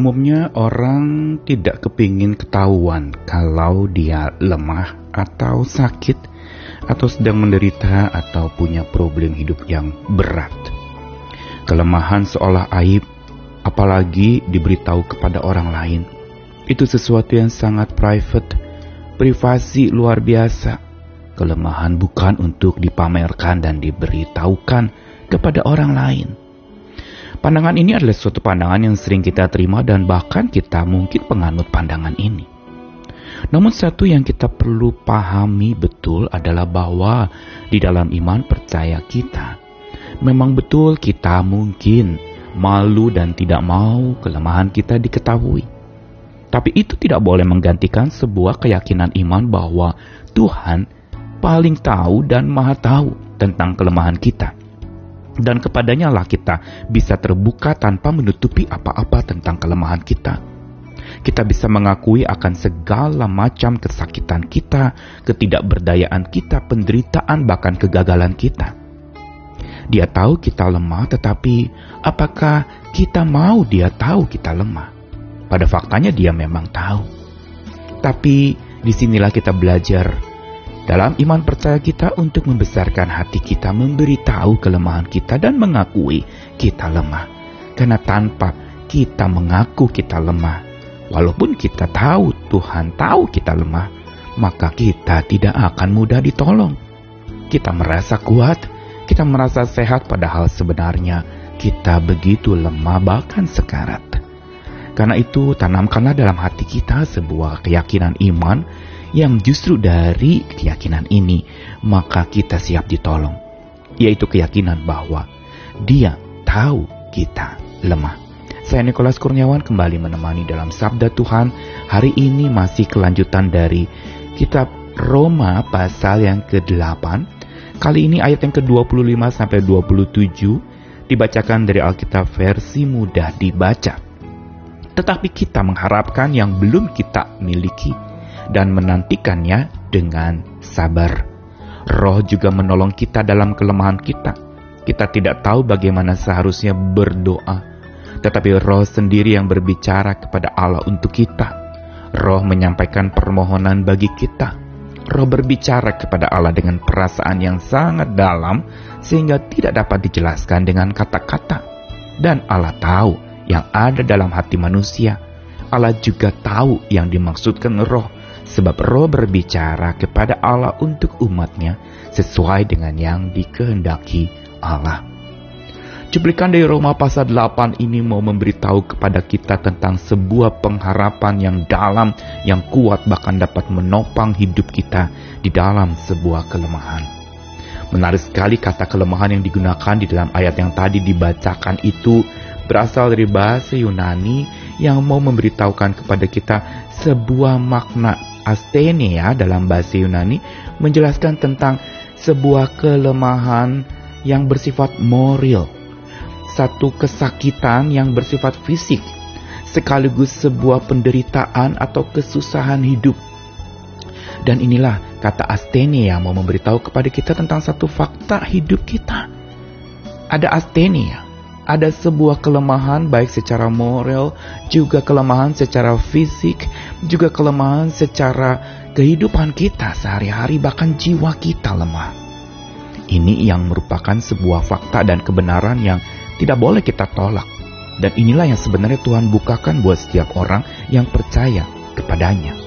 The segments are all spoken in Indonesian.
umumnya orang tidak kepingin ketahuan kalau dia lemah atau sakit atau sedang menderita atau punya problem hidup yang berat. Kelemahan seolah aib, apalagi diberitahu kepada orang lain. Itu sesuatu yang sangat private, privasi luar biasa. Kelemahan bukan untuk dipamerkan dan diberitahukan kepada orang lain. Pandangan ini adalah suatu pandangan yang sering kita terima dan bahkan kita mungkin penganut pandangan ini. Namun satu yang kita perlu pahami betul adalah bahwa di dalam iman percaya kita, memang betul kita mungkin malu dan tidak mau kelemahan kita diketahui. Tapi itu tidak boleh menggantikan sebuah keyakinan iman bahwa Tuhan paling tahu dan maha tahu tentang kelemahan kita dan kepadanya lah kita bisa terbuka tanpa menutupi apa-apa tentang kelemahan kita. Kita bisa mengakui akan segala macam kesakitan kita, ketidakberdayaan kita, penderitaan, bahkan kegagalan kita. Dia tahu kita lemah, tetapi apakah kita mau dia tahu kita lemah? Pada faktanya dia memang tahu. Tapi di sinilah kita belajar dalam iman percaya kita untuk membesarkan hati kita, memberitahu kelemahan kita dan mengakui kita lemah. Karena tanpa kita mengaku kita lemah, walaupun kita tahu Tuhan tahu kita lemah, maka kita tidak akan mudah ditolong. Kita merasa kuat, kita merasa sehat padahal sebenarnya kita begitu lemah bahkan sekarat. Karena itu tanamkanlah dalam hati kita sebuah keyakinan iman yang justru dari keyakinan ini maka kita siap ditolong, yaitu keyakinan bahwa Dia tahu kita lemah. Saya Nikolas Kurniawan kembali menemani dalam Sabda Tuhan. Hari ini masih kelanjutan dari kitab Roma pasal yang ke-8. Kali ini ayat yang ke-25 sampai 27 dibacakan dari Alkitab versi mudah dibaca. Tetapi kita mengharapkan yang belum kita miliki dan menantikannya dengan sabar. Roh juga menolong kita dalam kelemahan kita. Kita tidak tahu bagaimana seharusnya berdoa, tetapi Roh sendiri yang berbicara kepada Allah untuk kita. Roh menyampaikan permohonan bagi kita. Roh berbicara kepada Allah dengan perasaan yang sangat dalam sehingga tidak dapat dijelaskan dengan kata-kata. Dan Allah tahu yang ada dalam hati manusia. Allah juga tahu yang dimaksudkan roh sebab roh berbicara kepada Allah untuk umatnya sesuai dengan yang dikehendaki Allah. Cuplikan dari Roma pasal 8 ini mau memberitahu kepada kita tentang sebuah pengharapan yang dalam, yang kuat bahkan dapat menopang hidup kita di dalam sebuah kelemahan. Menarik sekali kata kelemahan yang digunakan di dalam ayat yang tadi dibacakan itu berasal dari bahasa Yunani yang mau memberitahukan kepada kita sebuah makna Asthenia dalam bahasa Yunani menjelaskan tentang sebuah kelemahan yang bersifat moral, satu kesakitan yang bersifat fisik, sekaligus sebuah penderitaan atau kesusahan hidup. Dan inilah kata Asthenia mau memberitahu kepada kita tentang satu fakta hidup kita. Ada Asthenia, ada sebuah kelemahan baik secara moral, juga kelemahan secara fisik, juga kelemahan secara kehidupan kita sehari-hari bahkan jiwa kita lemah. Ini yang merupakan sebuah fakta dan kebenaran yang tidak boleh kita tolak. Dan inilah yang sebenarnya Tuhan bukakan buat setiap orang yang percaya kepadanya.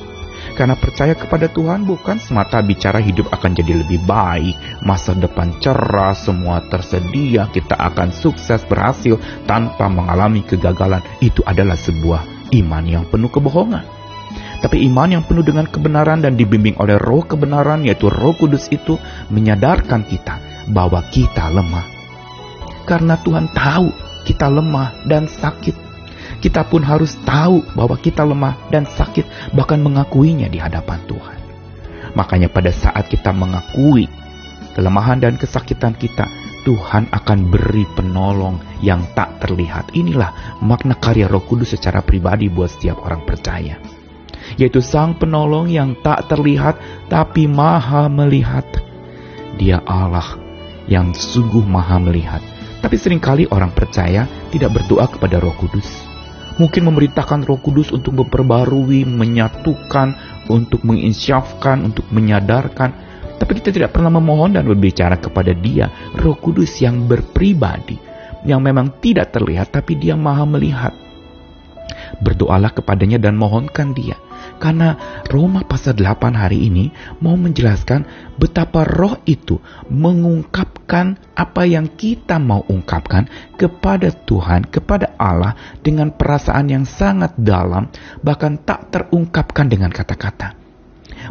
Karena percaya kepada Tuhan bukan semata bicara hidup akan jadi lebih baik, masa depan cerah, semua tersedia, kita akan sukses berhasil tanpa mengalami kegagalan. Itu adalah sebuah iman yang penuh kebohongan. Tapi iman yang penuh dengan kebenaran dan dibimbing oleh roh kebenaran yaitu roh kudus itu menyadarkan kita bahwa kita lemah. Karena Tuhan tahu kita lemah dan sakit kita pun harus tahu bahwa kita lemah dan sakit, bahkan mengakuinya di hadapan Tuhan. Makanya, pada saat kita mengakui kelemahan dan kesakitan kita, Tuhan akan beri penolong yang tak terlihat. Inilah makna karya Roh Kudus secara pribadi buat setiap orang percaya, yaitu Sang Penolong yang tak terlihat tapi Maha Melihat. Dia Allah yang sungguh Maha Melihat, tapi sering kali orang percaya tidak berdoa kepada Roh Kudus Mungkin memerintahkan roh kudus untuk memperbarui, menyatukan, untuk menginsyafkan, untuk menyadarkan. Tapi kita tidak pernah memohon dan berbicara kepada dia, roh kudus yang berpribadi, yang memang tidak terlihat tapi dia maha melihat. Berdoalah kepadanya dan mohonkan dia karena Roma pasal 8 hari ini mau menjelaskan betapa roh itu mengungkapkan apa yang kita mau ungkapkan kepada Tuhan, kepada Allah dengan perasaan yang sangat dalam, bahkan tak terungkapkan dengan kata-kata.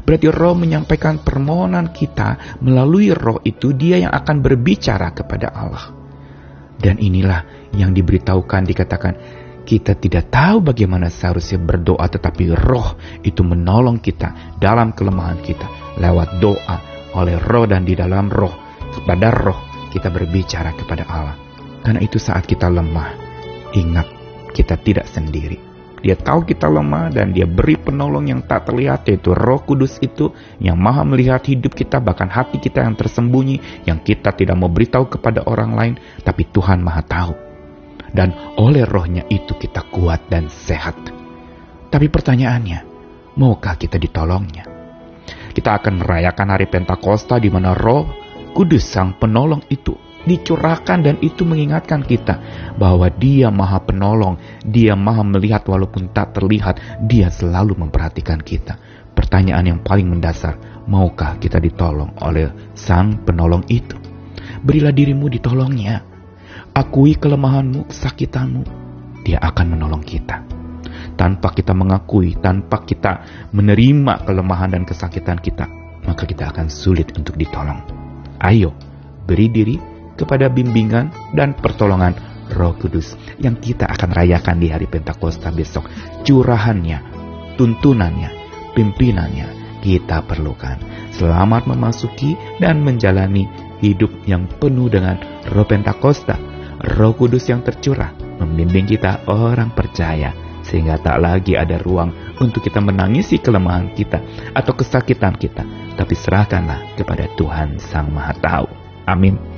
Berarti roh menyampaikan permohonan kita melalui roh itu dia yang akan berbicara kepada Allah. Dan inilah yang diberitahukan dikatakan kita tidak tahu bagaimana seharusnya berdoa, tetapi roh itu menolong kita dalam kelemahan kita lewat doa oleh roh dan di dalam roh. Kepada roh kita berbicara kepada Allah. Karena itu saat kita lemah, ingat kita tidak sendiri. Dia tahu kita lemah dan dia beri penolong yang tak terlihat yaitu roh kudus itu yang maha melihat hidup kita bahkan hati kita yang tersembunyi yang kita tidak mau beritahu kepada orang lain tapi Tuhan maha tahu dan oleh rohnya itu kita kuat dan sehat. Tapi pertanyaannya, maukah kita ditolongnya? Kita akan merayakan hari Pentakosta di mana roh kudus sang penolong itu dicurahkan dan itu mengingatkan kita bahwa dia maha penolong, dia maha melihat walaupun tak terlihat, dia selalu memperhatikan kita. Pertanyaan yang paling mendasar, maukah kita ditolong oleh sang penolong itu? Berilah dirimu ditolongnya Akui kelemahanmu, kesakitanmu, dia akan menolong kita. Tanpa kita mengakui, tanpa kita menerima kelemahan dan kesakitan kita, maka kita akan sulit untuk ditolong. Ayo, beri diri kepada bimbingan dan pertolongan Roh Kudus yang kita akan rayakan di hari Pentakosta besok. Curahannya, tuntunannya, pimpinannya kita perlukan. Selamat memasuki dan menjalani hidup yang penuh dengan Roh Pentakosta Roh Kudus yang tercurah membimbing kita orang percaya sehingga tak lagi ada ruang untuk kita menangisi kelemahan kita atau kesakitan kita, tapi serahkanlah kepada Tuhan Sang Maha Tahu. Amin.